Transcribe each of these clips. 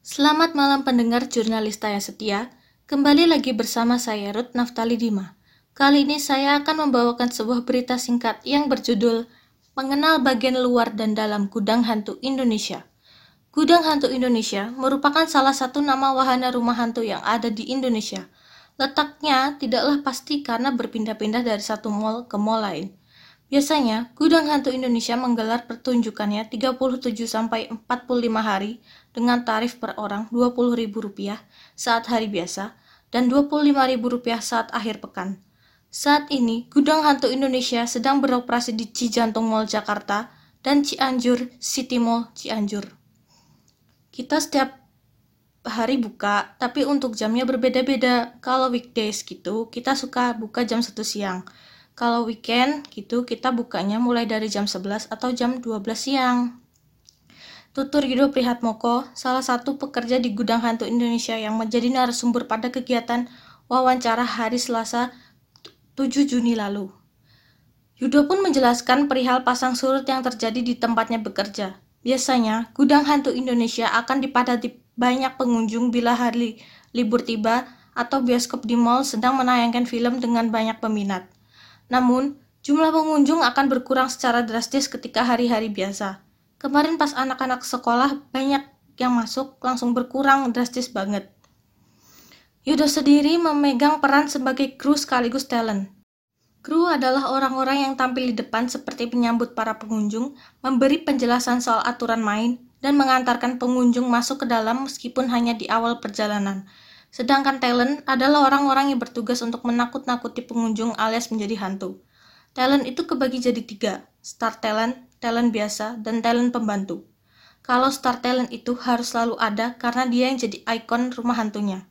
Selamat malam pendengar jurnalista yang setia. Kembali lagi bersama saya Ruth Naftali Dima. Kali ini saya akan membawakan sebuah berita singkat yang berjudul Mengenal bagian luar dan dalam gudang hantu Indonesia. Gudang Hantu Indonesia merupakan salah satu nama wahana rumah hantu yang ada di Indonesia. Letaknya tidaklah pasti karena berpindah-pindah dari satu mall ke mall lain. Biasanya, Gudang Hantu Indonesia menggelar pertunjukannya 37 sampai 45 hari dengan tarif per orang Rp20.000 saat hari biasa dan Rp25.000 saat akhir pekan. Saat ini, Gudang Hantu Indonesia sedang beroperasi di Cijantung Mall Jakarta dan Cianjur City Mall Cianjur. Kita setiap hari buka, tapi untuk jamnya berbeda-beda. Kalau weekdays gitu, kita suka buka jam 1 siang. Kalau weekend gitu kita bukanya mulai dari jam 11 atau jam 12 siang. Tutur Yudo Prihatmoko, salah satu pekerja di Gudang Hantu Indonesia yang menjadi narasumber pada kegiatan wawancara hari Selasa 7 Juni lalu. Yudo pun menjelaskan perihal pasang surut yang terjadi di tempatnya bekerja. Biasanya, Gudang Hantu Indonesia akan dipadati banyak pengunjung bila hari libur tiba atau bioskop di mall sedang menayangkan film dengan banyak peminat. Namun, jumlah pengunjung akan berkurang secara drastis ketika hari-hari biasa. Kemarin pas anak-anak sekolah banyak yang masuk langsung berkurang drastis banget. Yudo sendiri memegang peran sebagai kru sekaligus talent. Kru adalah orang-orang yang tampil di depan seperti penyambut para pengunjung, memberi penjelasan soal aturan main, dan mengantarkan pengunjung masuk ke dalam meskipun hanya di awal perjalanan. Sedangkan talent adalah orang-orang yang bertugas untuk menakut-nakuti pengunjung alias menjadi hantu. Talent itu kebagi jadi tiga, star talent, talent biasa, dan talent pembantu. Kalau star talent itu harus selalu ada karena dia yang jadi ikon rumah hantunya.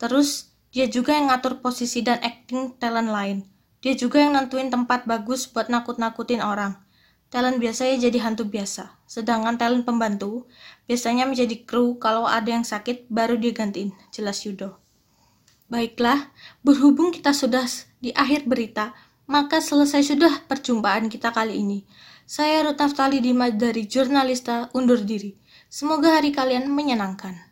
Terus, dia juga yang ngatur posisi dan acting talent lain. Dia juga yang nentuin tempat bagus buat nakut-nakutin orang. Talent biasanya jadi hantu biasa, sedangkan talent pembantu biasanya menjadi kru kalau ada yang sakit baru digantiin, jelas Yudo. Baiklah, berhubung kita sudah di akhir berita, maka selesai sudah perjumpaan kita kali ini. Saya Ruth Naftali Dima dari Jurnalista undur diri. Semoga hari kalian menyenangkan.